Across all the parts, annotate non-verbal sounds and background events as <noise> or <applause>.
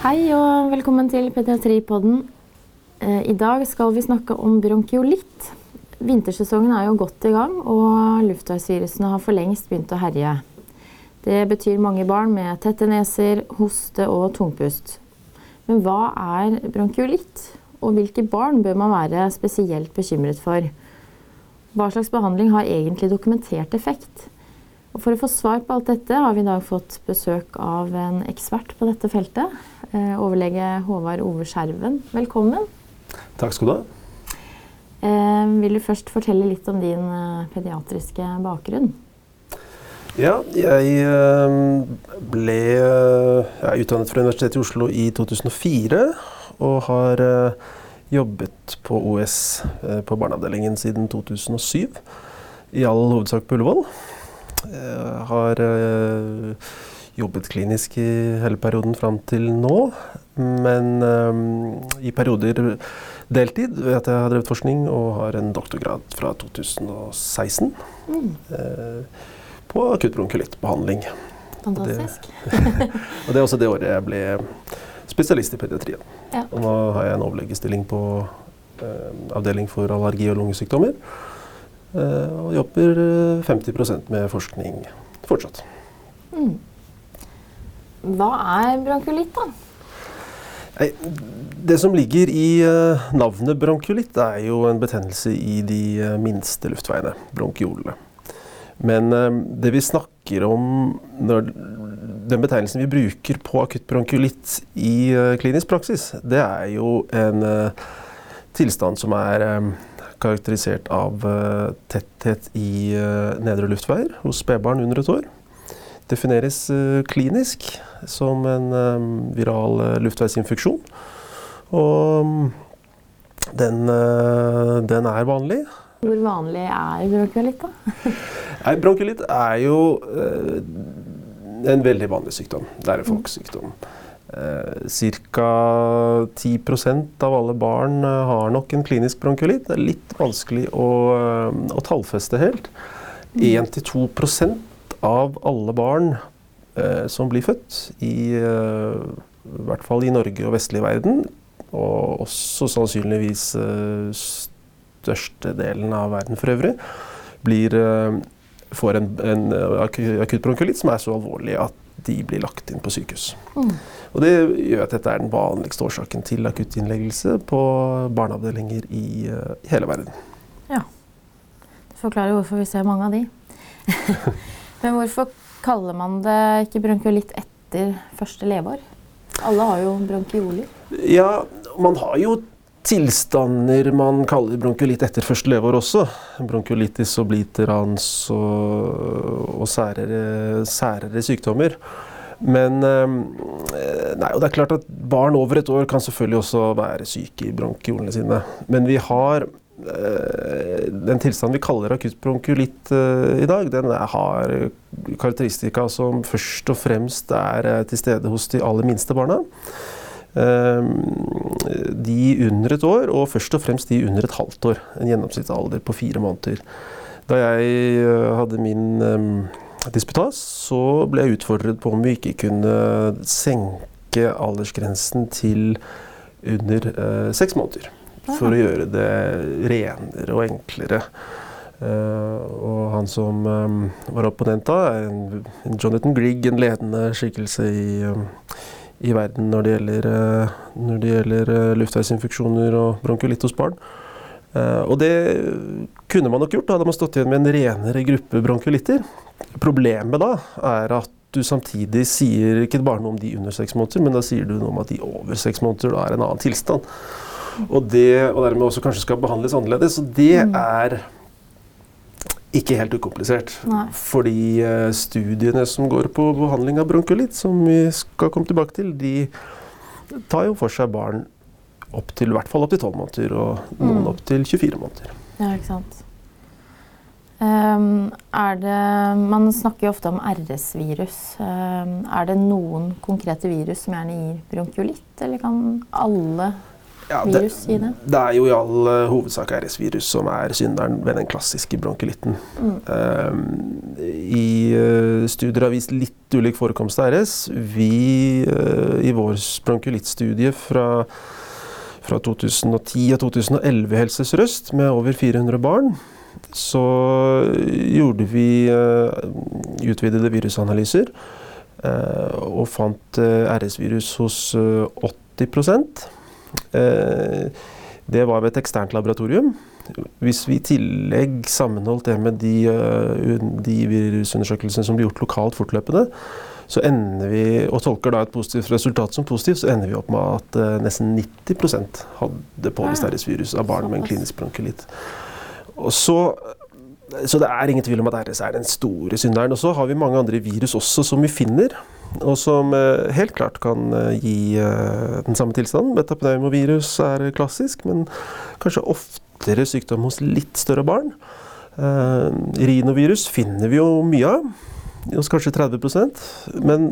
Hei og velkommen til Pediatripodden. Eh, I dag skal vi snakke om bronkiolitt. Vintersesongen er jo godt i gang, og luftveisvirusene har for lengst begynt å herje. Det betyr mange barn med tette neser, hoste og tungpust. Men hva er bronkiolitt, og hvilke barn bør man være spesielt bekymret for? Hva slags behandling har egentlig dokumentert effekt? Og for å få svar på alt dette har vi i dag fått besøk av en ekspert på dette feltet. Eh, overlege Håvard Ove Skjerven. Velkommen. Takk skal du ha. Eh, vil du først fortelle litt om din eh, pediatriske bakgrunn? Ja, jeg ble jeg er utdannet fra Universitetet i Oslo i 2004 og har jobbet på OS på barneavdelingen siden 2007. I all hovedsak på Ullevål. Jeg har jobbet klinisk i hele perioden fram til nå. Men eh, i perioder deltid ved at jeg har drevet forskning og har en doktorgrad fra 2016 Mm. eh, på akuttbronkulittbehandling. Fantastisk. <laughs> Og det er også det året jeg ble spesialist i pediatrien. Ja. Og nå har jeg en overlegestilling på eh, avdeling for allergi og lungesykdommer. Eh, og jobber eh, 50% med forskning fortsatt. Mm. Hva er bronkiolitt, da? Det som ligger i eh, navnet bronkiolitt, er jo en betennelse i de eh, minste luftveiene, bronkiolene. Men eh, det vi snakker om når den betegnelsen vi bruker på akutt bronkiolitt i klinisk praksis, det er jo en tilstand som er karakterisert av tetthet i nedre luftveier hos spedbarn under et år. Defineres eh, klinisk som en eh, viral eh, luftveisinfeksjon. Og mm, den, den er vanlig. Hvor vanlig er bronkiolitt, da? <laughs> Nei, Bronkiolitt er jo en veldig vanlig sykdom. Det er en folkesykdom. Eh, Ca. 10% av alle barn har nok en klinisk bronkiolitt. Det er litt vanskelig å, å tallfeste helt. 1-2 av alle barn eh, som blir født, i, eh, i hvert fall i Norge og vestlig verden, og også sannsynligvis eh, størstedelen av verden for øvrig, blir, eh, får en, en akutt bronkolitt som er så alvorlig at de blir lagt inn på sykehus. Mm. Og det gjør at dette er den vanligste årsaken til akuttinnleggelse på barneavdelinger i eh, hele verden. Ja. Det forklarer hvorfor vi ser mange av de. <laughs> Men hvorfor kaller man det ikke bronkiolitt etter første leveår? Alle har jo bronkioler. Ja, man har jo tilstander man kaller bronkiolitt etter første leveår også. Bronkiolitis obliterans og, og særere, særere sykdommer. Men eh, nei, og det er klart at barn over et år kan selvfølgelig også være syke i bronkiolene sine. Men vi har den tilstanden vi kaller akutt bronkiolitt eh, i dag, den har karakteristika som først og fremst er eh, til stede hos de aller minste barna. Eh, de under et år, og først og fremst de under et halvt år. En gjennomsnittsalder på fire måneder. Da jeg eh, hadde min eh, disputas, så ble jeg utfordret på om vi ikke kunne senke aldersgrensen til under eh, seks måneder. For å gjøre det renere og enklere. Uh, og han som um, var opponent da, er en, en Jonathan Grieg, en ledende skikkelse i, um, i verden når det gjelder, uh, når det gjelder uh, luftveisinfeksjoner og bronkolitt hos barn. Og det kunne man nok gjort, da hadde man stått igjen med en renere gruppe bronkolitter. Problemet da er at du samtidig sier ikke bare noe om de under seks måneder, men da sier du noe om at de over seks måneder da er en annen tilstand. Og, det, og dermed også kanskje skal behandles annerledes. Og det Mm. er ikke helt ukomplisert. Nei. Fordi eh, studiene som går på behandling av bronkolitt, som vi skal komme tilbake til, de tar jo for seg barn opp til, i hvert fall opp til 12 måneder, og noen Mm. opp til 24 måneder. Ja, ikke sant. Um, er det, man snakker jo ofte om RS-virus. Um, er det noen konkrete virus som gjerne gir bronkiolitt, eller kan alle Ja, virus i det? Det er jo i all uh, hovedsak RS-virus som er synderen ved den klassiske bronkiolitten. Mm. Uh, i uh, studier har vist litt ulik forekomst av RS. Vi i vår bronkulittstudie fra, fra 2010 og 2011 i Helse Sør-Øst med over 400 barn, så gjorde vi utvidede virusanalyser og fant RS-virus hos 80 Det var ved et eksternt laboratorium. Hvis vi i tillegg sammenholdt det med de, uh, de virusundersøkelsene som blir gjort lokalt fortløpende, så ender vi, og tolker da et positivt resultat som positivt, så ender vi opp med at uh, nesten 90 hadde påvist RS-virus av barn med en klinisk så, så det er ingen tvil om at RS er den store synderen. Og så har vi mange andre virus også som vi finner, og som uh, helt klart kan gi den samme tilstanden. Metapneumovirus er klassisk, men kanskje oftere sykdom hos litt større barn. Eh, rinovirus finner vi jo mye av, hos kanskje 30% Men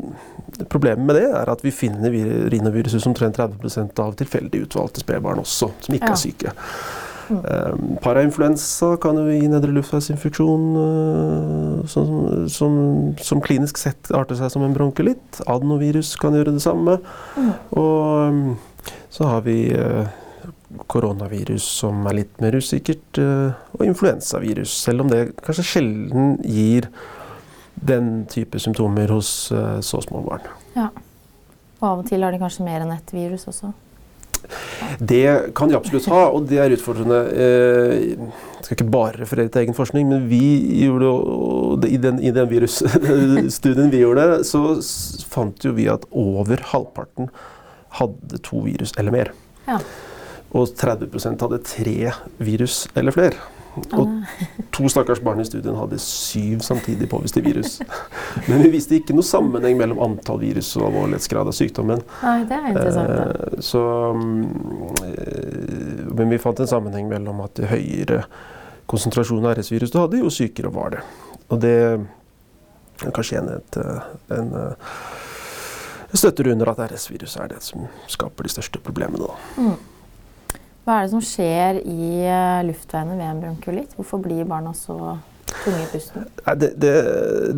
problemet med det er at vi finner rinovirus hos omtrent 30% av tilfeldig utvalgte spedbarn også, som ikke er syke. Um, parainfluensa kan jo gi nedre luftveisinfeksjon uh, som, som, som, klinisk sett arter seg som en bronkelitt. Adenovirus kan gjøre det samme. Mm. Og så har vi uh, koronavirus som er litt mer usikkert, eh, og influensavirus, selv om det kanskje sjelden gir den type symptomer hos eh, så små barn. Ja. Og av og til har de kanskje mer enn ett virus også? Det kan de absolutt ha, og det er utfordrende. Eh, jeg skal ikke bare referere til egen forskning, men vi gjorde i den, i den virusstudien vi gjorde, så fant jo vi at over halvparten hadde to virus eller mer. Ja. Og 30% hadde tre virus eller flere. Og to stakkars barn i studien hadde syv samtidig påviste virus. <laughs> Men vi visste ikke noe sammenheng mellom antall virus og alvorlighetsgrad av sykdommen. Nei, det er interessant. Eh, så, mm, men vi fant en sammenheng mellom at jo høyere konsentrasjon av RS-virus du hadde, jo sykere var det. Og det er kanskje en, et, en, en støtter under at RS-virus er det som skaper de største problemene. Da. Mm. Hva er det som skjer i eh, luftveiene ved en bronkulitt? Hvorfor blir barna så tunge i pusten? Det, det,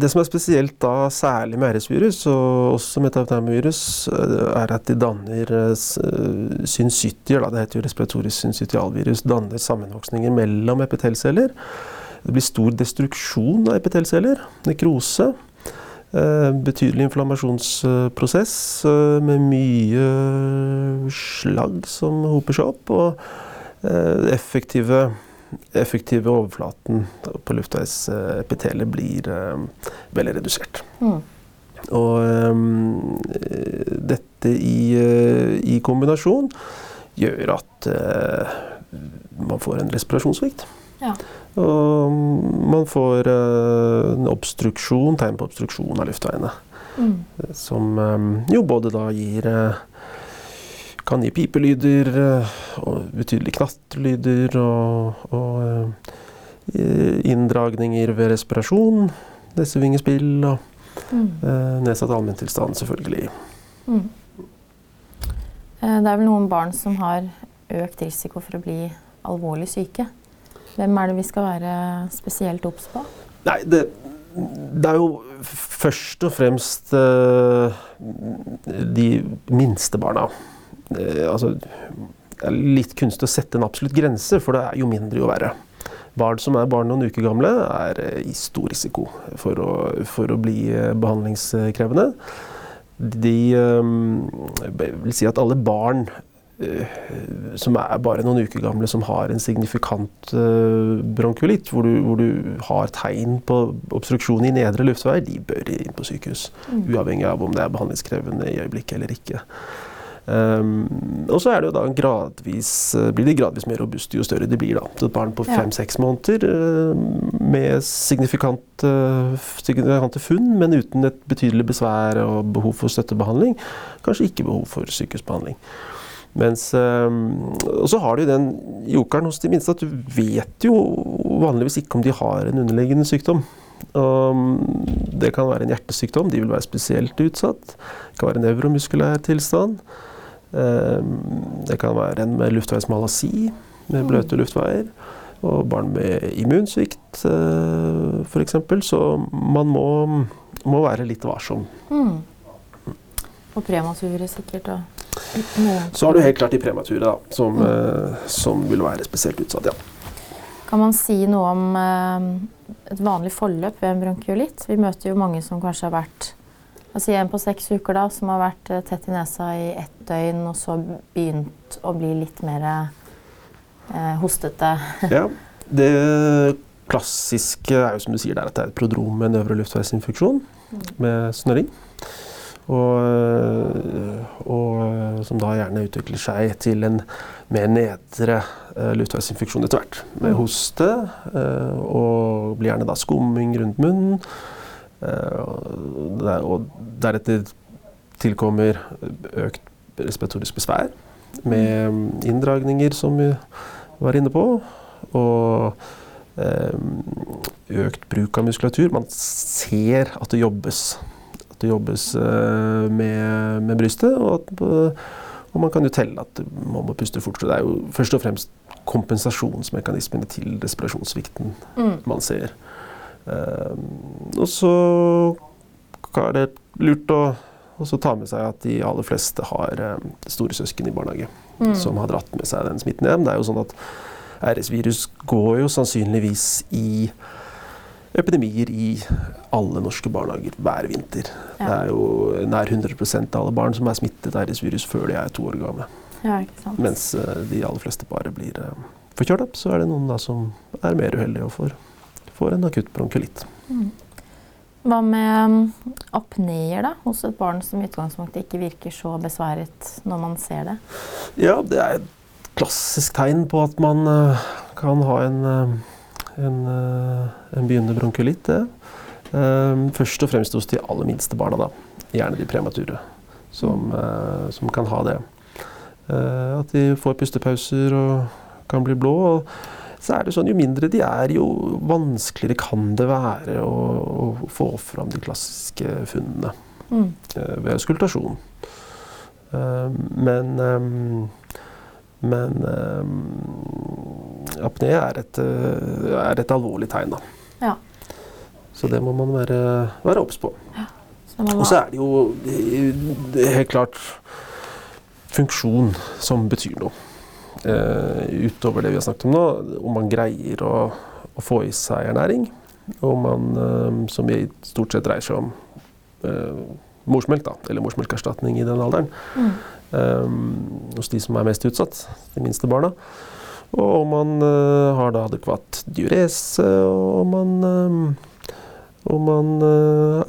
det, som er spesielt da, særlig med RS-virus, og også metapneumovirus, eh, er at de danner synsytier, syncytier. Det heter jo respiratorisk syncytialvirus. Danner sammenvoksninger mellom epitelceller. Det blir stor destruksjon av epitelceller. Nekrose. Eh, betydelig inflammasjonsprosess eh, med mye slagg som hoper seg opp. Og eh, effektive, effektive overflaten på luftveisepitelet blir veldig redusert. Mm. Og um, dette i, i, kombinasjon gjør at uh, man får en respirasjonssvikt. Ja. Og man får uh, en obstruksjon, tegn på obstruksjon av luftveiene. Mm. Som um, jo både da gir uh, Kan gi pipelyder og betydelige knatrelyder og, og inndragninger ved respirasjon. Nessevingespill og mm. nedsatt allmenntilstand, selvfølgelig. Mm. Det er vel noen barn som har økt risiko for å bli alvorlig syke. Hvem er det vi skal være spesielt obs på? Nei, det, det, er jo først og fremst uh, de minste barna. Uh, altså, det er litt kunstig å sette en absolutt grense, for det er jo mindre jo verre. Barn som er barn noen uker gamle, er uh, i stor risiko for å, for å bli behandlingskrevende. De vil si at alle barn Eh, som er bare noen uker gamle, som har en signifikant uh, bronkulitt, hvor, hvor, du har tegn på obstruksjon i nedre luftvei, de bør inn på sykehus. Mm. Uavhengig av om det er behandlingskrevende i øyeblikket eller ikke. Um, og så er gradvis, uh, blir de gradvis mer robuste jo større de blir. da. Et barn på fem-seks ja. måneder uh, med signifikante, signifikante funn, men uten et betydelig besvær og behov for støttebehandling, kanskje ikke behov for sykehusbehandling. Mens, ehm, og så har du den jokeren hos de minste at du vet jo vanligvis ikke om de har en underliggende sykdom. det kan være en hjertesykdom, de vil være spesielt utsatt. Det kan være en nevromuskulær tilstand. Ehm, det kan være en med luftveismalasi, med bløte luftveier. og barn med immunsvikt uh, f.eks. Så man må, må, være litt varsom. Mm. Og premature sikkert. Og så har du helt klart de premature, da, som, mm. uh, som vil være spesielt utsatt. ja. Kan man si noe om uh, et vanlig forløp ved en bronkiolitt? Vi møter jo mange som kanskje har vært altså en på seks uker da, som har vært tett i nesa i ett døgn, og så begynt å bli litt mer eh, hostete. <laughs> ja, det klassiske er jo som du sier der, at det er et prodrom med en øvre luftveisinfeksjon mm. med snørring. Og, eh, og, eh, som da gjerne utvikler seg til en mer nedre uh, luftveisinfeksjon etter hvert. Med mm. hoste, og blir gjerne da skumming rundt munnen. Og deretter tilkommer økt respiratorisk besvær med inndragninger, som vi var inne på. Og eh, økt bruk av muskulatur. Man ser at det jobbes. At det jobbes eh, med, med, brystet. Og, at, og, man kan jo telle at man må puste fortere. Det er jo først og fremst kompensasjonsmekanismene til respirasjonssvikten mm. man ser. Um, og så er det lurt å ta med seg at de aller fleste har um, store søsken i barnehage mm. som har dratt med seg den smitten hjem. Det er jo sånn at RS-virus går jo sannsynligvis i epidemier i alle norske barnehager hver vinter. Ja. Det er jo nær 100% av alle barn som er smittet av RS-virus før de er to år gamle. Ja, Mens uh, de aller fleste bare blir forkjørt opp. Så er det noen da som er mer uheldige og får, får en akutt bronkulitt. Mm. Hva med um, apneer da, hos et barn som i utgangspunktet ikke virker så besværet når man ser det? Ja, det er et klassisk tegn på at man uh, kan ha en, en, uh, en begynnende bronkulitt. det. først og fremst hos de aller minste barna, da. Gjerne de premature, som, som kan ha det. at de får pustepauser og kan bli blå. og så er det sånn jo mindre de er, jo vanskeligere kan det være å, å få fram de klassiske funnene mm. ved auskultasjon. Uh, men um, men um, apné er et, uh, er et, alvorlig tegn, da. Ja. Så det må man være obs på. Ja. Og så er det jo det er helt klart funksjon som betyr noe. Uh, utover det vi har snakket om nå, om man greier å, å få i seg ernæring. Og man, uh, som i stort sett dreier seg om uh, morsmelk, da, eller morsmelkerstatning i den alderen. Mm. Hos de som er mest utsatt, de minste barna. Og om man har da adekvat diurese, og om man om man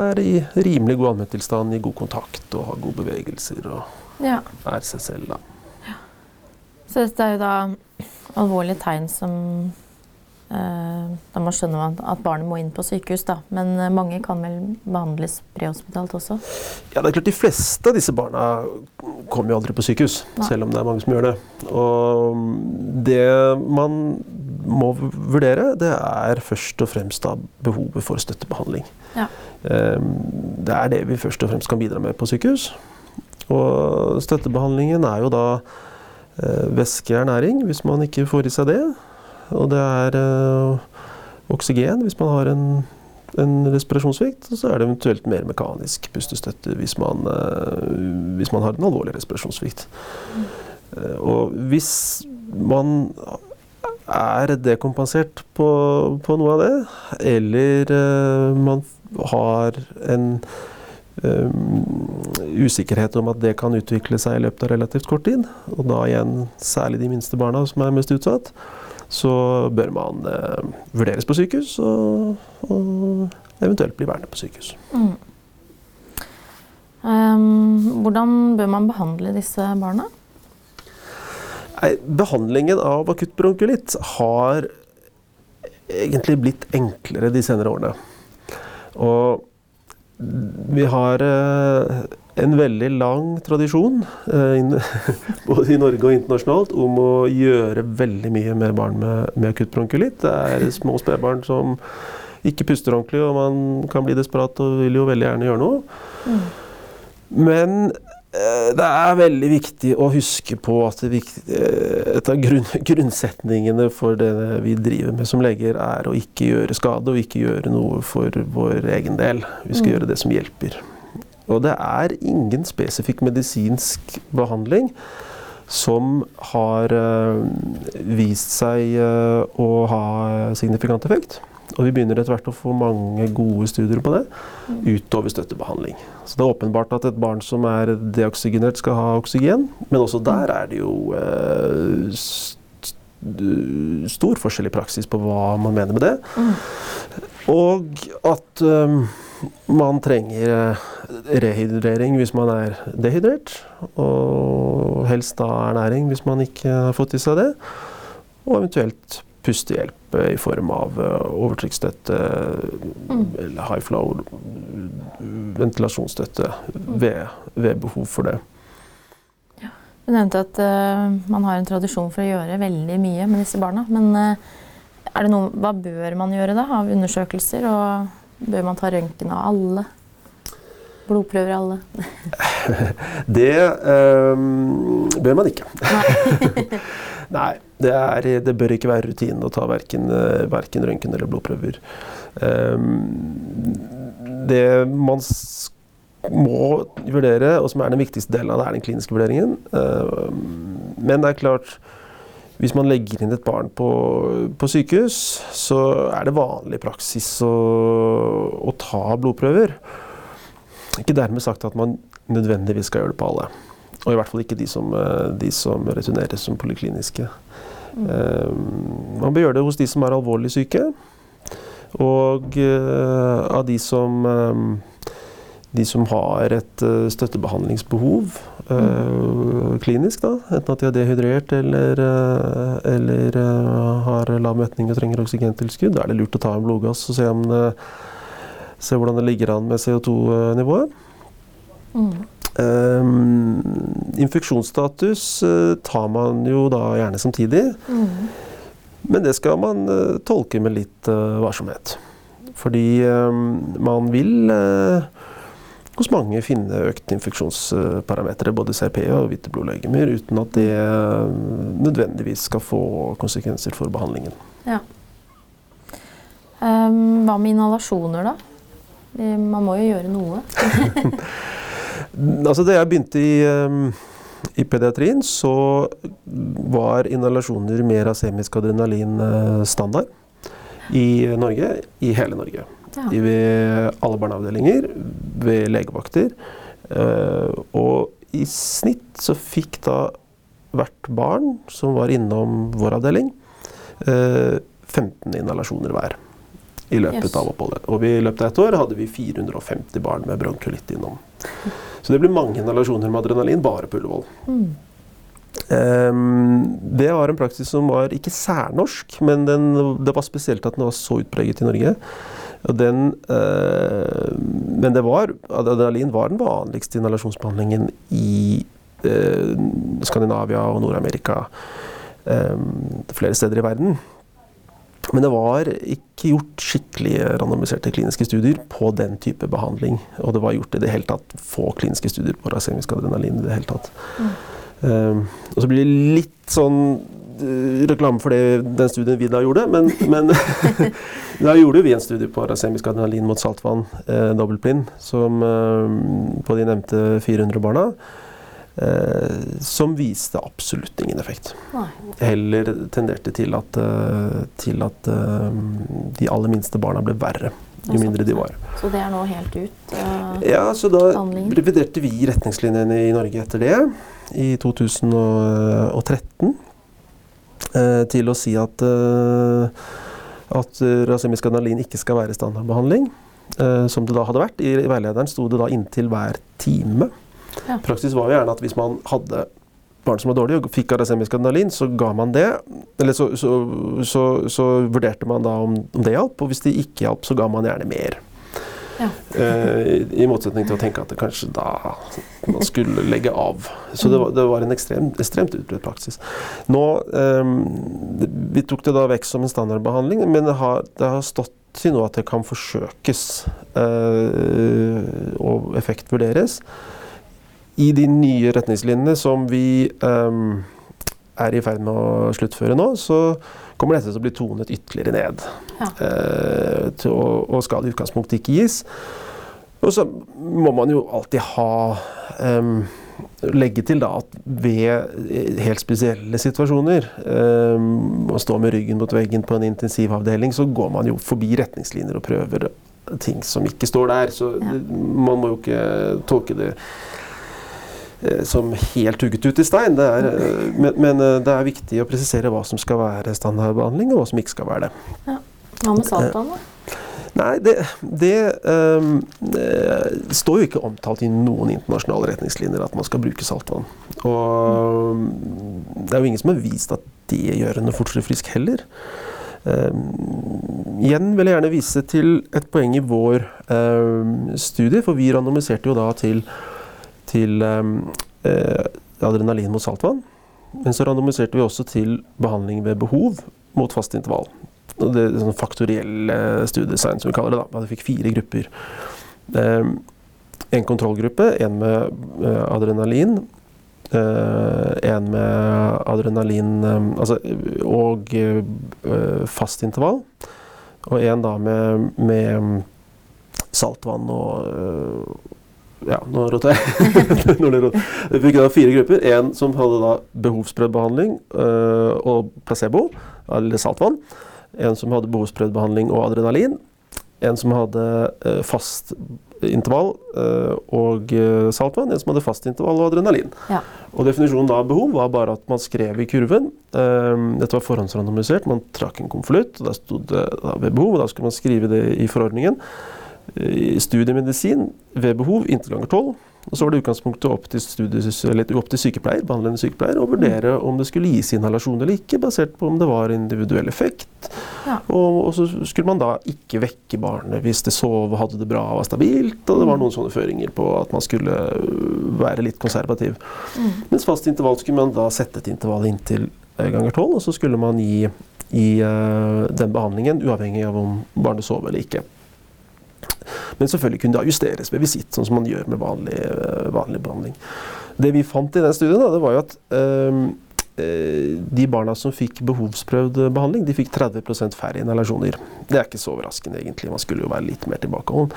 er i rimelig god allmenntilstand, i god kontakt og har gode bevegelser og ja. er seg selv, da. Så dette er jo da alvorlige tegn som eh, Da man skjønner at barnet må inn på sykehus, da. Men eh, mange kan vel behandles prehospitalt også? Ja, det er klart de fleste av disse barna kommer jo aldri på sykehus, Nei. selv om det er mange som gjør det. Og det man må vurdere, det er først og fremst da behovet for støttebehandling. Ja. Ehm, det er det vi først og fremst kan bidra med på sykehus. Og støttebehandlingen er jo da Eh, væskeernæring hvis man ikke får i seg det. Og det er eh, oksygen hvis man har en, en respirasjonssvikt. Og så er det eventuelt mer mekanisk pustestøtte hvis man, eh, hvis man har en alvorlig respirasjonssvikt. Og hvis man er dekompensert på, på noe av det, eller man har en um, usikkerhet om at det kan utvikle seg i løpet av relativt kort tid, og da igjen særlig de minste barna som er mest utsatt, så bør man eh, vurderes på sykehus og, og, eventuelt bli værende på sykehus. Mm. Um, hvordan bør man behandle disse barna? Nei, behandlingen av akutt bronkulitt har egentlig blitt enklere de senere årene. Og vi har eh, en veldig lang tradisjon, eh, <laughs> både i Norge og internasjonalt, om å gjøre veldig mye med barn med, med akutt bronkulitt. Det er små spedbarn som ikke puster ordentlig, og man kan bli desperat og vil jo veldig gjerne gjøre noe. Mm. Men Eh, det er veldig viktig å huske på at eh, et av grunn, <laughs> grunnsetningene for det vi driver med som leger, er å ikke gjøre skade og ikke gjøre noe for vår egen del. Vi skal mm. gjøre det som hjelper. Og det er ingen spesifikk medisinsk behandling som har uh, vist seg uh, å ha signifikant effekt. Og vi begynner etter hvert å få mange gode studier på det, utover støttebehandling. Så det er åpenbart at et barn som er deoksygenert, skal ha oksygen, men også der er det jo eh, stor forskjell i praksis på hva man mener med det. Og at man trenger eh, rehydrering hvis man er dehydrert, og helst da ernæring hvis man ikke har fått i seg det, og eventuelt pustehjelp i form av eh, overtrykksstøtte mm. eller high flow, ventilasjonsstøtte ved, ved behov for det. Ja. Du nevnte at uh, man har en tradisjon for å gjøre veldig mye med disse barna. Men uh, noe, hva bør man gjøre da av undersøkelser? Og bør man ta røntgen av alle? Blodprøver av alle? <laughs> det um, bør man ikke. Nei. <laughs> Nei, det, er, det, bør ikke være rutinen å ta verken, eh, verken røntgen eller blodprøver. Um, det man må vurdere, og som er den viktigste delen av det, er den kliniske vurderingen. Um, men det er klart hvis man legger inn et barn på, på sykehus, så er det vanlig praksis å, å ta blodprøver. Ikke dermed sagt at man nødvendigvis skal gjøre det på alle. Og i hvert fall ikke de som, eh, de som returneres som polikliniske. Mm. Um, man bør gjøre det hos de som er alvorlig syke. Og uh, av de som, um, de som har et uh, støttebehandlingsbehov uh, klinisk, da, enten at de er dehydrert eller, eller har lav metning og trenger oksygentilskudd, da er det lurt å ta en blodgass og se, om det, se hvordan det ligger an med CO2-nivået. Mm. Um, infeksjonsstatus uh, tar man jo da gjerne samtidig. Mm. Men det skal man uh, tolke med litt uh, varsomhet. Fordi um, man vil hos mange finne økt infeksjonsparametere, både CRP og hvite blodlegemer, uten at det nødvendigvis skal få konsekvenser for behandlingen. Ja. Um, hva med inhalasjoner, da? Man må jo gjøre noe. <laughs> Altså, da jeg begynte i, um, i, pediatrien, så var inhalasjoner mer av semisk adrenalin uh, standard i Norge. I hele Norge. Ja. Ved alle barneavdelinger, ved legevakter. Uh, og i snitt så fikk da hvert barn som var innom vår avdeling, uh, 15 inhalasjoner hver i løpet yes. av oppholdet. Og i løpet av et år hadde vi 450 barn med bronkulitt innom. Så det blir mange inhalasjoner med adrenalin bare på Ullevål. Mm. Um, det var en praksis som var ikke særnorsk, men den, det var spesielt at den var så utpreget i Norge. Den, uh, men det var, adrenalin var den vanligste inhalasjonsbehandlingen i uh, Skandinavia og Nord-Amerika. Um, flere steder i verden. Men det var ikke gjort skikkelig randomiserte kliniske studier på den type behandling. Og det var gjort i det hele tatt få kliniske studier på rasemisk adrenalin i det hele tatt. Mm. Um, og så blir det litt sånn uh, reklame for det, den studien vi da gjorde, men, men <laughs> da gjorde vi en studie på rasemisk adrenalin mot saltvann, uh, dobbeltblind, som uh, på de nevnte 400 barna. Eh, som viste absolutt ingen effekt. Heller tenderte til at, eh, til at eh, de aller minste barna ble verre. Jo mindre de var. Så det er nå helt ut? Uh, ja, så da reviderte vi retningslinjene i Norge etter det, i 2013, uh, til å si at, uh, at rasemisk adrenalin ikke skal være standardbehandling. som det da hadde vært. I, i veilederen sto det da inntil hver time. Ja. Praksis var jo gjerne at hvis man hadde barn som var dårlige og fikk arasemisk adrenalin, så ga man det. Eller så, så, så, så vurderte man da om, om, det hjalp, og hvis det ikke hjalp, så ga man gjerne mer. Ja. Uh, I motsetning til å tenke at det kanskje da man skulle legge av. Så det var, det var en ekstrem, ekstremt utbredt praksis. Nå um, Vi tok det da vekk som en standardbehandling, men det har, det har stått til nå at det kan forsøkes og effektvurderes. i de nye retningslinjene som vi er i ferd med å sluttføre nå, så kommer dette til å bli tonet ytterligere ned. Ja. Eh, til, og, og skal i utgangspunktet ikke gis. Og så må man jo alltid ha um, Legge til da at ved helt spesielle situasjoner, um, å stå med ryggen mot veggen på en intensivavdeling, så går man jo forbi retningslinjer og prøver ting som ikke står der. Så Ja. man må jo ikke tolke det eh, som helt hugget ut i stein. Det er, eh, men, men eh, det er viktig å presisere hva som skal være standardbehandling, og hva som ikke skal være det. Hva med saltvann, da? Nei, det, det eh, står jo ikke omtalt i noen internasjonale retningslinjer at man skal bruke saltvann. Og mm, det er jo ingen som har vist at det gjør henne fortere frisk heller. Um, igjen vil jeg gjerne vise til et poeng i vår um, studie, for vi randomiserte jo da til, til ehm, eh, adrenalin mot saltvann. Men så randomiserte vi også til behandling ved behov mot fast intervall. Det er sånn faktoriell studiedesign, som vi kaller det. da. Vi fikk fire grupper. Ehm, en kontrollgruppe, en med eh, adrenalin. eh, en med adrenalin eh, altså, og fast intervall. Og en da med, med saltvann og ja, nå roter jeg. <laughs> Vi fikk da fire grupper. En som hadde da behovsprøvd behandling øh, og placebo, eller saltvann. En som hadde behovsprøvd behandling og adrenalin. En som hadde øh, fast intervall øh, og øh, saltvann. En som hadde fast intervall og adrenalin. Ja. Og Definisjonen av behov var bare at man skrev i kurven. øh, dette var forhåndsrandomisert. Man trakk en konvolutt, og der stod det da ved behov. og Da skulle man skrive det i forordningen studiemedisin ved behov inntil ganger 12. Og så var det utgangspunktet opp til, opp til sykepleier, behandlende sykepleier å vurdere om det skulle gis inhalasjon eller ikke, basert på om det var individuell effekt. Ja. Og, og så skulle man da ikke vekke barnet hvis det sov, hadde det bra og var stabilt. Og det var noen sånne føringer på at man skulle øh, være litt konservativ. Mm. Mens fast intervall skulle man da sette et intervall inntil eh, ganger 12, og så skulle man gi, gi uh, den behandlingen uavhengig av om barnet sov eller ikke. Men selvfølgelig kunne det justeres ved visitt, sånn som man gjør med vanlig, eh, vanlig behandling. Det vi fant i den studien, da, det var jo at eh, de barna som fikk behovsprøvd behandling, de fikk 30% færre inhalasjoner. Det er ikke så overraskende, egentlig. Man skulle jo være litt mer tilbakeholden.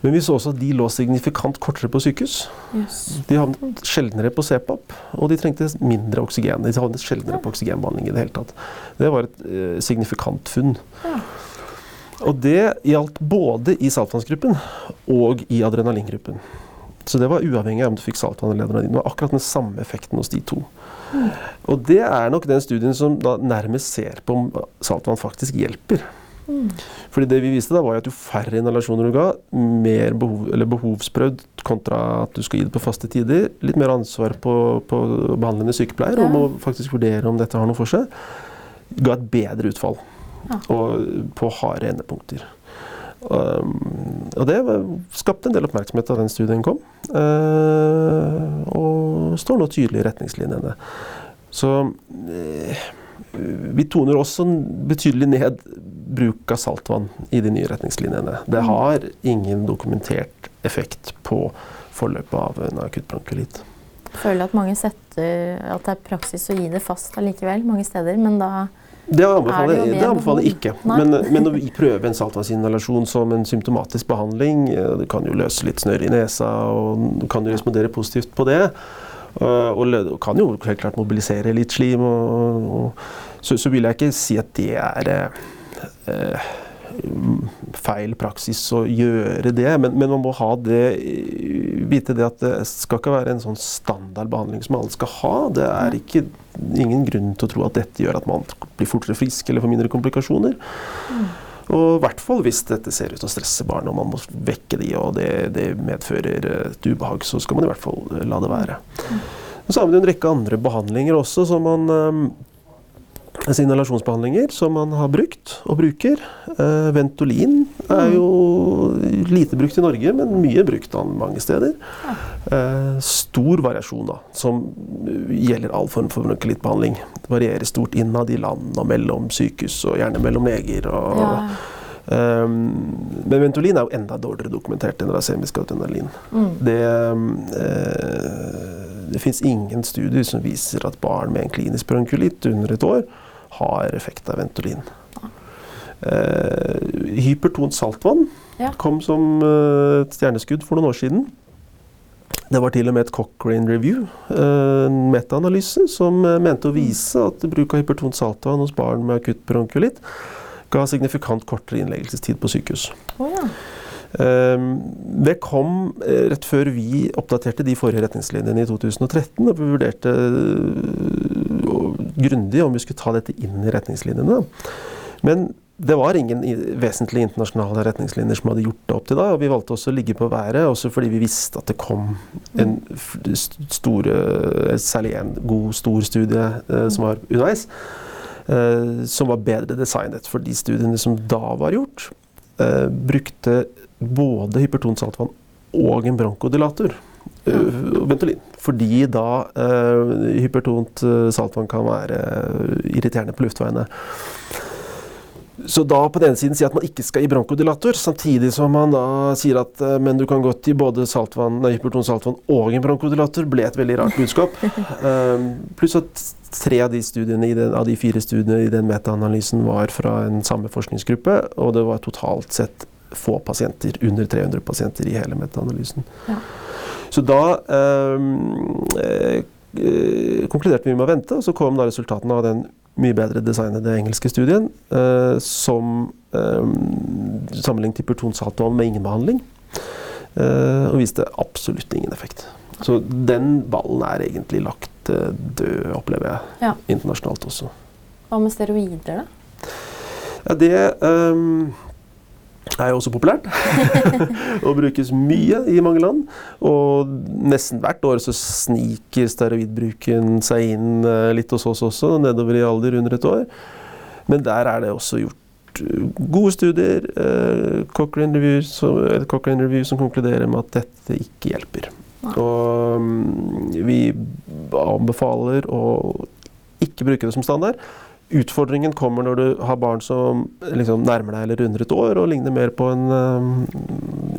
Men vi så også at de lå signifikant kortere på sykehus. Yes. De havnet sjeldnere på CPAP, og de trengte mindre oksygen. De havnet sjeldnere på oksygenbehandling i det hele tatt. Det var et eh, signifikant funn. Ja. Og det gjaldt både i saltvannsgruppen og i adrenalingruppen. Så det var uavhengig av om du fikk saltvann eller adrenalin. Det var akkurat den samme effekten hos de to. Og det er nok den studien som nærmest ser på om saltvann faktisk hjelper. Fordi det vi viste da var at jo færre inhalasjoner du ga, mer behov, eller behovsprøvd kontra at du skal gi det på faste tider, litt mer ansvar på, på behandlende sykepleier om å faktisk vurdere om dette har noe for seg, ga et bedre utfall. Og på harde endepunkter. Um, og det skapte en del oppmerksomhet da den studien kom. Eh, og står nå tydelig i retningslinjene. Så eh, vi toner også betydelig ned bruk av saltvann i de nye retningslinjene. Det har ingen dokumentert effekt på forløpet av en akutt bronkulitt. Føler at mange setter at det er praksis å gi det fast allikevel mange steder, men da Det Er anbefaler, det det anbefaler behov? ikke. Men, men å prøve en saltvannsinhalasjon som en symptomatisk behandling, eh, det kan jo løse litt snørr i nesa, og du kan jo respondere positivt på det. Og, Og kan jo helt klart mobilisere litt slim. Og, og, så, så vil jeg ikke si at det er eh, eh, feil praksis å gjøre det, men, men man må det vite det at det skal ikke være en sånn standardbehandling som alle skal ha. Det er ikke, ingen grunn til å tro at dette gjør at man blir fortere frisk eller får mindre komplikasjoner. Og i hvert fall hvis dette ser ut til å stresse barn og man må vekke de, og det, det medfører et ubehag, så skal man i hvert fall la det være. Så har vi en rekke andre behandlinger også som man eh, inhalasjonsbehandlinger som man har brukt og bruker. Eh, Ventolin er jo lite brukt i Norge, men mye brukt an mange steder. Eh, stor variasjon, da, som gjelder all form for bronkelittbehandling. Det varierer stort innad i land og mellom sykehus, og gjerne mellom leger. Og, ja, Um, men Ventolin er jo enda dårligere dokumentert enn rasemisk adrenalin. Mm. Det, uh, det fins ingen studier som viser at barn med en klinisk bronkulitt under et år har effekt av Ventolin. Uh, hypertont saltvann Ja. kom som uh, et stjerneskudd for noen år siden. Det var til og med et Cochrane Review, eh, en metaanalyse, som mente å vise at bruk av hypertont saltvann hos barn med akutt bronkulitt ga signifikant kortere innleggelsestid på sykehus. Oh, ja. Det kom rett før vi oppdaterte de forrige retningslinjene i 2013, og vi vurderte grundig om vi skulle ta dette inn i retningslinjene. Men det var ingen vesentlige internasjonale retningslinjer som hadde gjort det opp til da, og vi valgte også å ligge på været, også fordi vi visste at det kom en store, særlig en god, stor studie eh, som var underveis, eh, som var bedre designet. For de studiene som da var gjort, eh, brukte både hypertonsaltvann og en bronkodilator. Eh, Ventolin. Fordi da eh, hypertont eh, saltvann kan være irriterende på luftveiene. Så da på den ene siden si at man ikke skal i bronkodilator, samtidig som man da sier at men du kan gå til både saltvann, hyperton saltvann og en bronkodilator, ble et veldig rart budskap. <laughs> Pluss at tre av de, studiene av de fire studiene i den metaanalysen var fra en samme forskningsgruppe, og det var totalt sett få pasienter, under 300 pasienter i hele metaanalysen. Ja. Så da um, eh, konkluderte vi med å vente, og så kom da resultatene av den mye bedre designede engelske studien, eh, som eh, sammenlignet hyperton saltvann med ingen behandling, eh, og viste absolutt ingen effekt. Så den ballen er egentlig lagt eh, død, opplever jeg, Ja. internasjonalt også. Hva med steroider, da? Ja, det ehm, er jo også populært. <laughs> og brukes mye i mange land. Og nesten hvert år så sniker steroidbruken seg inn eh, litt hos oss også, nedover i alder under et år. Men der er det også gjort eh, gode studier. eh, Cochrane Review, som, Cochrane Review som konkluderer med at dette ikke hjelper. Nei. Og mm, vi anbefaler å ikke bruke det som standard. Utfordringen kommer når du har barn som liksom nærmer deg eller runder et år og ligner mer på en eh,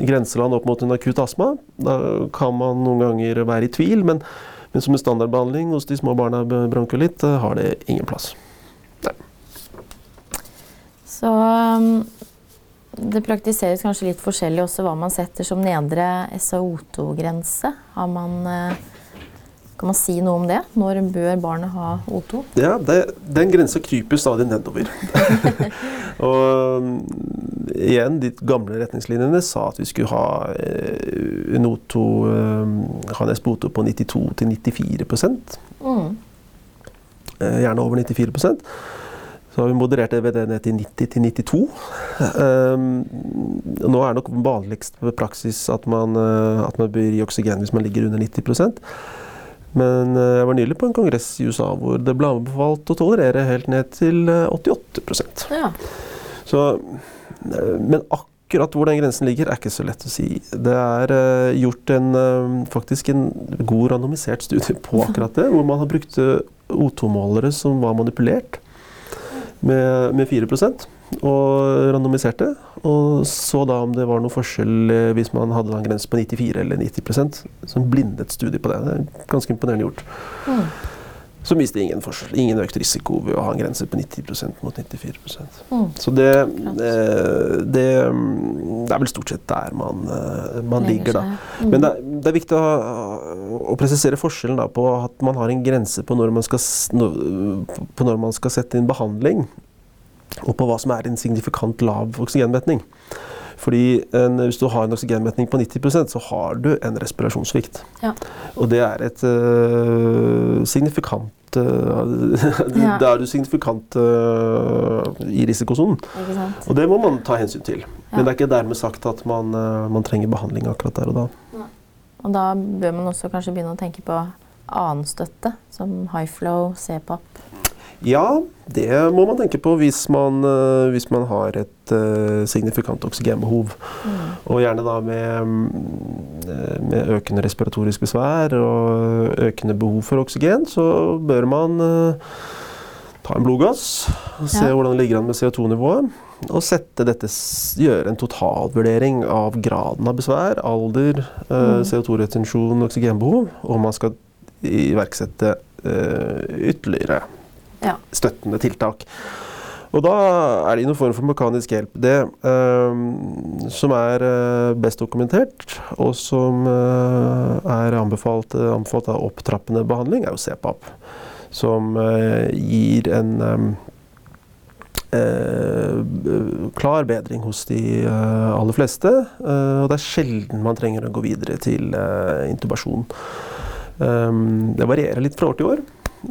grenseland opp mot en akutt astma. Da kan man noen ganger være i tvil, men, men som en standardbehandling hos de små barna med bronkolitt eh, har det ingen plass. Så um, det praktiseres kanskje litt forskjellig også hva man setter som nedre SaO2-grense. Har man eh, Kan man si noe om det? Når bør barnet ha O2? Ja, det, Den grensa kryper stadig nedover. <laughs> og mm, igjen, de gamle retningslinjene sa at vi skulle ha eh, en O2, eh, en SPO2 på 92-94 Mm. eh, gjerne over 94% Så har vi moderert det ved det ned til 90-92. Um, nå er det nok vanligst praksis at man, eh, at man bør gi oksygen hvis man ligger under 90 Men eh, jeg var nylig på en kongress i USA hvor det ble anbefalt å tolerere helt ned til eh, 88% Ja. så, eh, Men akkurat hvor den grensen ligger, er ikke så lett å si. Det er eh, gjort en, eh, faktisk en god randomisert studie på akkurat det, hvor man har brukt eh, O2-målere som var manipulert med, med 4 og randomiserte. Og så da om det var noen forskjell eh, hvis man hadde en grense på 94 eller 90% Som blindet studie på det. Det er ganske imponerende gjort. Mm. Som viste ingen forskjell. Ingen økt risiko ved å ha en grense på 90% mot 94 Mm. Så det, eh, det, mm, det er vel stort sett der man, eh, man ligger, da. Mm. Men det er, det er viktig å, å presisere forskjellen da, på at man har en grense på når man, skal, på når man skal sette inn behandling, og på hva som er en signifikant lav oksygenmetning. Fordi en, Hvis du har en oksygenmetning på 90% så har du en respirasjonssvikt. Ja. Og det er et uh, signifikant øh, <laughs> Ja. Da er du signifikant uh, i risikosonen. Og det må man ta hensyn til. Ja. Men det er ikke dermed sagt at man, uh, man trenger behandling akkurat der og da. Og da bør man også kanskje begynne å tenke på annen støtte, som high flow, CPAP. Ja, det må man tenke på hvis man, øh, hvis man har et øh, signifikant oksygenbehov. Og gjerne da med, mm, med økende respiratorisk besvær og økende behov for oksygen, så bør man øh, ta en blodgass, se Ja. hvordan det ligger an med CO2-nivået. Og dette, gjøre en totalvurdering av graden av besvær, alder, eh, Mm. CO2-retensjon, oksygenbehov. Og om man skal iverksette eh, ytterligere Ja. støttende tiltak. Og da er det i noen form for mekanisk hjelp. Det eh, som er eh, best dokumentert, og som eh, er anbefalt, eh, anbefalt av opptrappende behandling, er jo CPAP. Som eh, gir en eh, eh, klar bedring hos de aller fleste. og det er sjelden man trenger å gå videre til intubasjon. Um, det varierer litt fra år til år,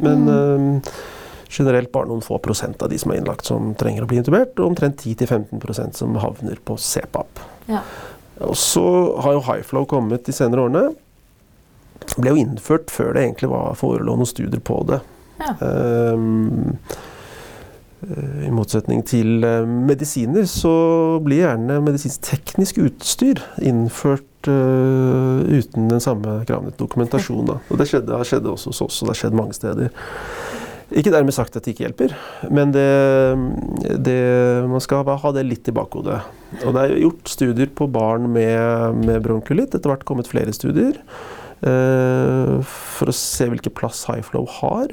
men um, generelt bare noen få prosent av de som er innlagt som trenger å bli intubert, og omtrent 10-15% som havner på CPAP. Ja. Og så har jo Highflow kommet de senere årene. Ble jo innført før det egentlig var forelå noen studier på det. Ja. Um, I motsetning til eh, medisiner så blir gjerne medisinsk-teknisk utstyr innført uh, uten den samme kravene til dokumentasjon. Da. Og det skjedde, skjedde også hos oss, og det har skjedd mange steder. Ikke dermed sagt at det ikke hjelper, men det, det, man skal ha det litt i bakhodet. Og det er gjort studier på barn med, med bronkulitt. Etter hvert kommet flere studier eh, for å se hvilken plass high flow har.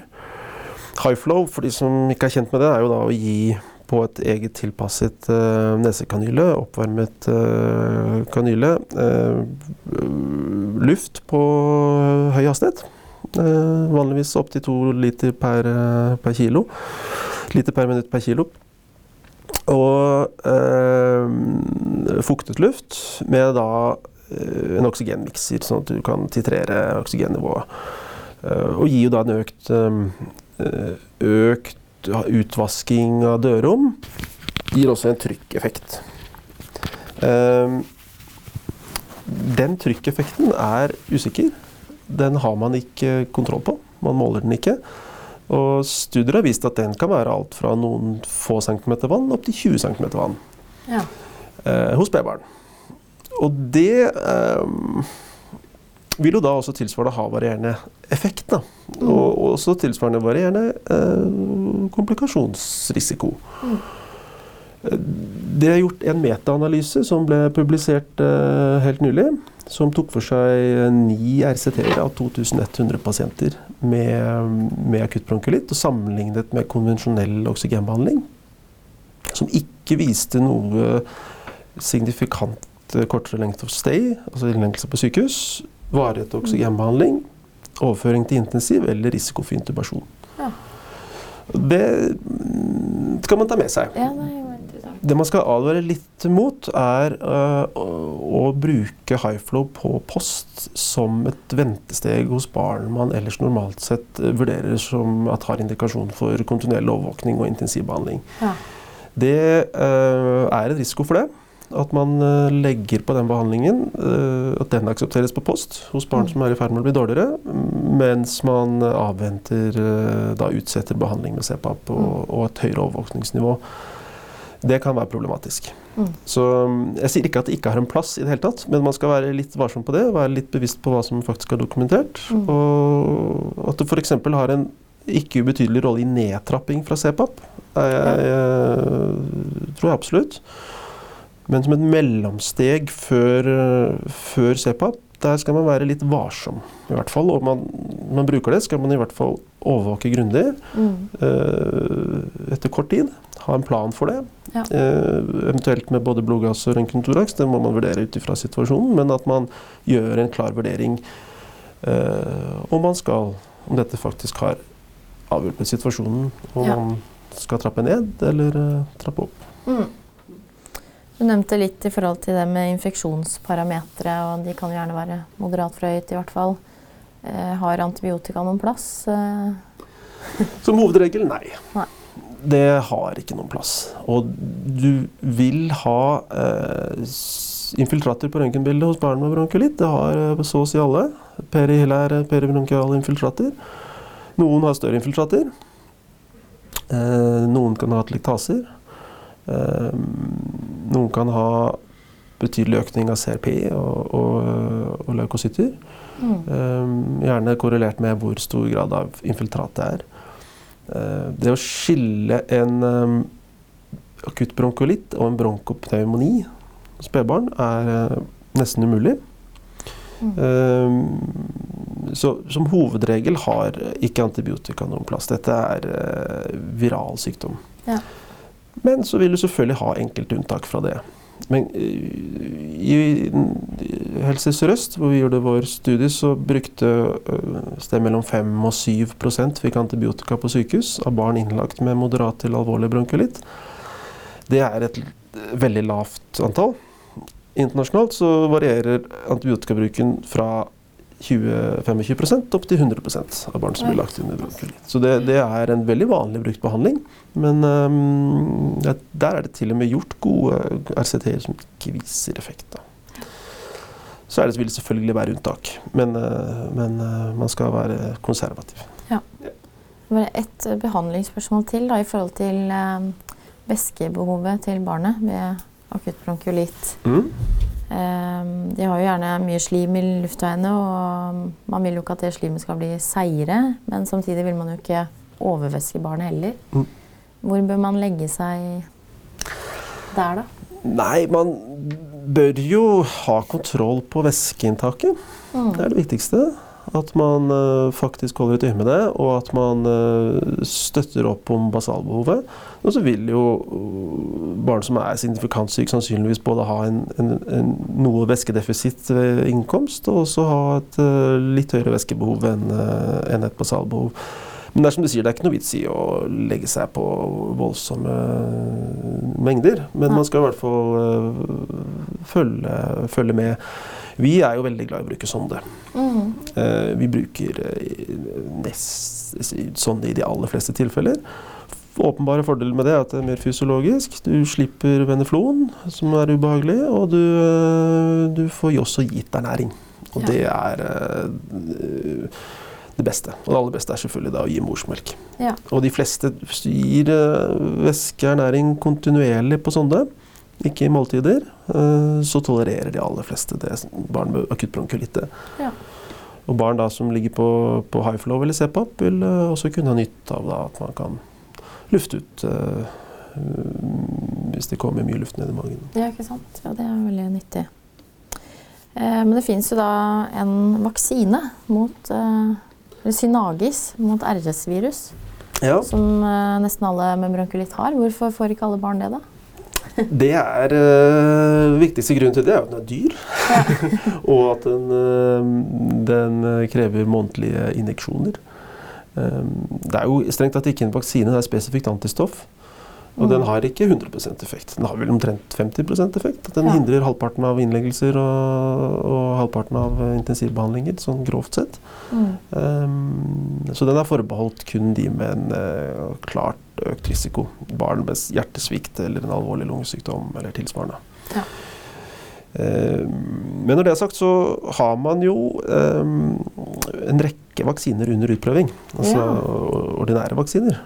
High flow, for de som ikke er kjent med det, er jo da å gi på et eget tilpasset eh, nesekanyle, oppvarmet eh, kanyle, eh, luft på høy hastighet. Eh, vanligvis opptil to liter per, eh, per kilo. Liter per minutt per kilo. Og eh, fuktet luft med da eh, en oksygenmikser, sånn at du kan titrere oksygennivået. Og gir jo da en økt, økt utvasking av dørrom. Gir også en trykkeffekt. Den trykkeffekten er usikker. Den har man ikke kontroll på. Man måler den ikke. Og studier har vist at den kan være alt fra noen få centimeter vann opp til 20 cm vann Ja. eh, hos spedbarn. Og det eh, vil jo da også tilsvarende ha varierende effekt. Da. Og også tilsvarende varierende eh, komplikasjonsrisiko. Mm. Eh, Det er gjort en metaanalyse som ble publisert uh, helt nylig, som tok for seg ni RCT-er av 2100 pasienter med, med akutt bronkulitt, og sammenlignet med konvensjonell oksygenbehandling, som ikke viste noe signifikant eh, kortere length of stay, altså innleggelse på sykehus, varighet til oksygenbehandling, overføring til intensiv eller risiko for intubasjon. Ja. Det skal man ta med seg. ja, interessant. Det man skal advare litt mot, er uh, å, bruke Highflow på post som et ventesteg hos barn man ellers normalt sett øh, vurderer som at har indikasjon for kontinuerlig overvåkning og intensivbehandling. Ja. Det uh, er en risiko for det. At man legger på den behandlingen, at den aksepteres på post hos barn Mm. som er i ferd med å bli dårligere, mens man avventer, da utsetter behandling med CPAP og, Mm. og et høyere overvåkningsnivå. Det kan være problematisk. Mm. Så um, Jeg sier ikke at det ikke har en plass, i det hele tatt, men man skal være litt varsom på det. Være litt bevisst på hva som faktisk er dokumentert. Mm. Og at det f.eks. har en ikke ubetydelig rolle i nedtrapping fra CPAP. Er jeg, jeg, tror jeg absolutt. Men som et mellomsteg før, før CPAP, der skal man være litt varsom. I hvert fall, Og man, man bruker det, skal man i hvert fall overvåke grundig Mm. uh, etter kort tid. Ha en plan for det. Ja. Uh, eventuelt med både blodgass og røntgentoraks. Det må man vurdere ut ifra situasjonen. Men at man gjør en klar vurdering uh, om man skal Om dette faktisk har avhjulpet situasjonen. Om Ja. man skal trappe ned eller trappe opp. Mm. Du nevnte litt i forhold til det med infeksjonsparametere, og de kan gjerne være moderat forhøyet i hvert fall. Eh, har antibiotika noen plass? Eh, Som hovedregel nei. Nei. Det har ikke noen plass. Og du vil ha eh, infiltrater på røntgenbildet hos barn med bronkulitt. Det har eh, så å si alle. Perihilære peribronkiale infiltrater. Noen har større infiltrater. Eh, noen kan ha atlektaser. Eh, noen kan ha betydelig økning av CRP og, og, og leukocytter. mm. Um, gjerne korrelert med hvor stor grad av infiltrat det er. Eh, det å skille en akutt bronkolitt og en bronkopneumoni hos spedbarn er nesten umulig. Mm. Så som hovedregel har ikke antibiotika noen plass. Dette er viral sykdom. Ja. Men så vil du selvfølgelig ha enkelte unntak fra det. Men uh, i Helse Sør-Øst, hvor vi gjorde vår studie, så brukte uh, sted mellom 5 og 7 fikk antibiotika på sykehus av barn innlagt med moderat til alvorlig bronkulitt. Det er et veldig lavt antall. Internasjonalt så varierer antibiotikabruken fra 20-25 opp til 100% av barn som blir lagt under med. Så det, det, er en veldig vanlig brukt behandling. Men um, der er det til og med gjort gode RCT-er som ikke viser effekt. Da. Så det, vil det selvfølgelig være unntak, men, uh, men uh, man skal være konservativ. Ja. Bare ett behandlingsspørsmål til da, i forhold til uh, væskebehovet til barnet ved akutt bronkulitt. Mm. Um, de har jo gjerne mye slim i luftveiene, og man vil jo ikke at det slimet skal bli seigere. Men samtidig vil man jo ikke overvæske barnet heller. Mm. Hvor bør man legge seg der, da? Nei, man bør jo ha kontroll på væskeinntaket. Mm. Det er det viktigste. At man uh, faktisk holder et øye med det, og at man uh, støtter opp om basalbehovet. Og så vil jo uh, barn som er signifikant syke, sannsynligvis både ha en, en, en noe væskedefisitt ved innkomst, og også ha et litt høyere væskebehov enn en et basalbehov. Men det er som du sier, det er ikke noe vits i å legge seg på voldsomme mengder. Men man skal i hvert fall følge, følge med. Vi er jo veldig glad i å bruke sonde. Mm. Uh, vi bruker sonde nest, sånn i de aller fleste tilfeller. Åpenbare fordeler med det er at det er mer fysiologisk. Du slipper veneflon, som er ubehagelig, og du, uh, du får også gitt ernæring. Og ja. det er det beste. Og det aller beste er selvfølgelig da å gi morsmelk. Ja. Og de fleste gir væske og ernæring kontinuerlig på sonde ikke i måltider, eh, så tolererer de aller fleste det, barn med akutt bronkulitte. Ja. Og barn da som ligger på, på high flow eller CPAP, vil også kunne ha nytte av da, at man kan lufte ut uh, hvis det kommer mye luft ned i magen. Ja, ikke sant. Ja, det er veldig nyttig. Eh, men det finnes jo da en vaksine mot uh, Synagis mot RS-virus. Ja. Som nesten alle med bronkulitt har. Hvorfor får ikke alle barn det, da? Det er øh, viktigste grunnen til det er at den er dyr. Ja. <laughs> og at den, øh, den, krever månedlige injeksjoner. Um, det er jo strengt tatt ikke en vaksine, det er spesifikt antistoff. Og mm. den har ikke 100% effekt. Den har vel omtrent 50% effekt. Den ja. hindrer halvparten av innleggelser og, og, halvparten av intensivbehandlinger, sånn grovt sett. Mm. Um, så den er forbeholdt kun de med en uh, klart økt risiko. Barn med hjertesvikt eller en alvorlig lungesykdom eller tilsvarende. Ja. Um, men når det er sagt, så har man jo um, en rekke vaksiner under utprøving. Altså ja. ordinære vaksiner.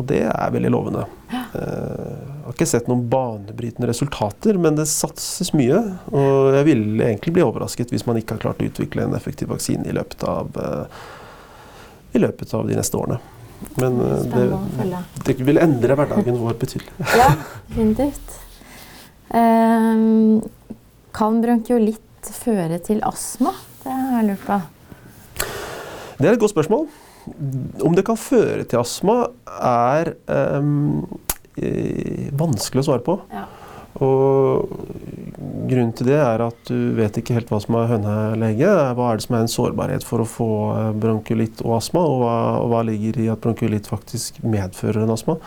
Og det er veldig lovende. Jeg har ikke sett noen banebrytende resultater, men det satses mye. Og jeg ville egentlig bli overrasket hvis man ikke har klart å utvikle en effektiv vaksine i løpet av, i løpet av de neste årene. Men det, det, vil endre hverdagen vår betydelig. ja, definitivt. Um, <laughs> kan bronkiolitt føre til astma? Det har jeg lurt på. Det er et godt spørsmål. Om det kan føre til astma, er um, vanskelig å svare på. Ja. Og grunnen til det er at du vet ikke helt hva som er hønelege. Hva er det som er en sårbarhet for å få bronkiolitt og astma, og hva, og hva ligger i at bronkiolitt faktisk medfører en astma.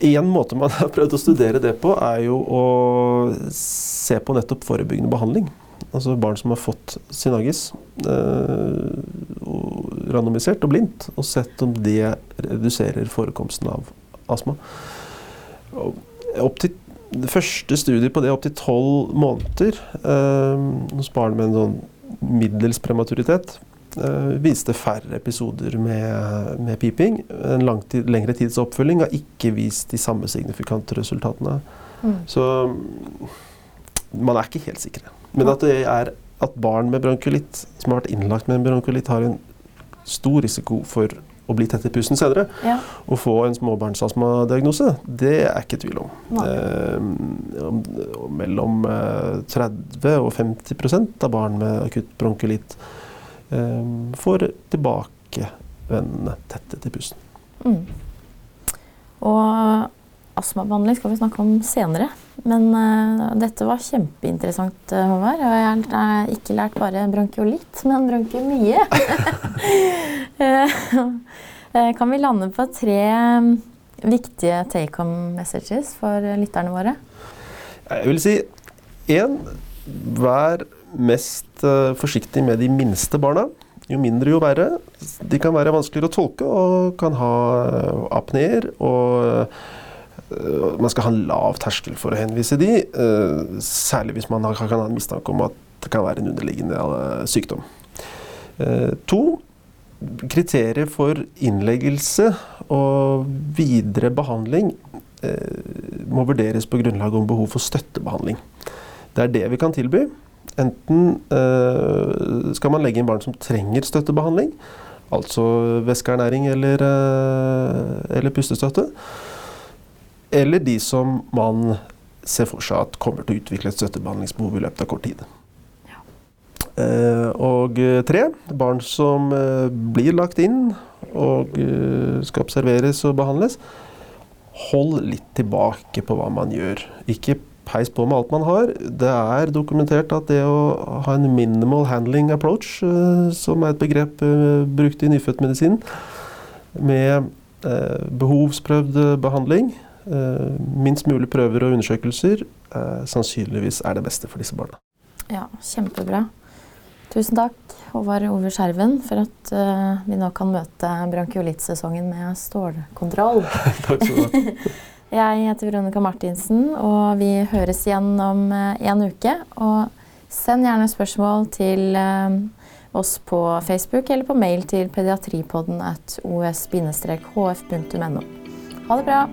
En måte man har prøvd å studere det på, er jo å se på nettopp forebyggende behandling. Altså barn som har fått synagis, eh, randomisert og blindt, og sett om det reduserer forekomsten av astma. Opp til det første studiet på det opptil tolv måneder eh, hos barn med en sånn middels prematuritet viste færre episoder med, med piping. En langtid, lengre tids oppfølging har ikke vist de samme signifikante resultatene. Mm. Så man er ikke helt sikre. Men at det er at barn med bronkulitt, som har vært innlagt med en bronkulitt, har en stor risiko for å bli tett i pusten senere. Ja. og få en småbarnsastmadiagnose, det er ikke tvil om. Eh, om- om mellom eh, 30 og 50% av barn med akutt bronkulitt eh, får tilbakevendende tetthet i pusten. Mm. Og astmabehandling skal vi snakke om senere. Men uh, dette var kjempeinteressant, eh, Håvard. Og jeg har ikke lært bare bronkiolitt, men bronkiomye. <laughs> Eh, eh, kan vi lande på tre mm, viktige take home messages for eh, lytterne våre? Jeg vil si én vær mest eh, forsiktig med de minste barna. Jo mindre, jo verre. De kan være vanskeligere å tolke og kan ha eh, apneer. Og eh, man skal ha en lav terskel for å henvise de, særlig hvis man kan ha en mistanke om at det kan være en underliggende sykdom. To kriterier for innleggelse og videre behandling eh, må vurderes på grunnlag om behov for støttebehandling. Det er det vi kan tilby. Enten eh, skal man legge inn barn som trenger støttebehandling, altså væskeernæring eller, eh, eller pustestøtte, eller de som man ser for seg at kommer til å utvikle et støttebehandlingsbehov i løpet av kort tid. Eh, og tre, barn som blir lagt inn og skal observeres og behandles. Hold litt tilbake på hva man gjør. Ikke peis på med alt man har. Det er dokumentert at det å ha en minimal handling approach, eh, som er et begrep eh, brukt i nyfødtmedisin, med eh, behovsprøvd behandling, eh, minst mulig prøver og undersøkelser, sannsynligvis er det beste for disse barna. Ja, kjempebra. Tusen takk, Håvard Ove Skjerven, for at uh, vi nå kan møte bronkiolittsesongen med stålkontroll. <laughs> Takk skal du ha. <laughs> Jeg heter Veronica Martinsen, og vi høres igjen om eh, en uke. Og send gjerne spørsmål til eh, oss på Facebook eller på mail til pediatripodden at os-hf.no. Ha det bra!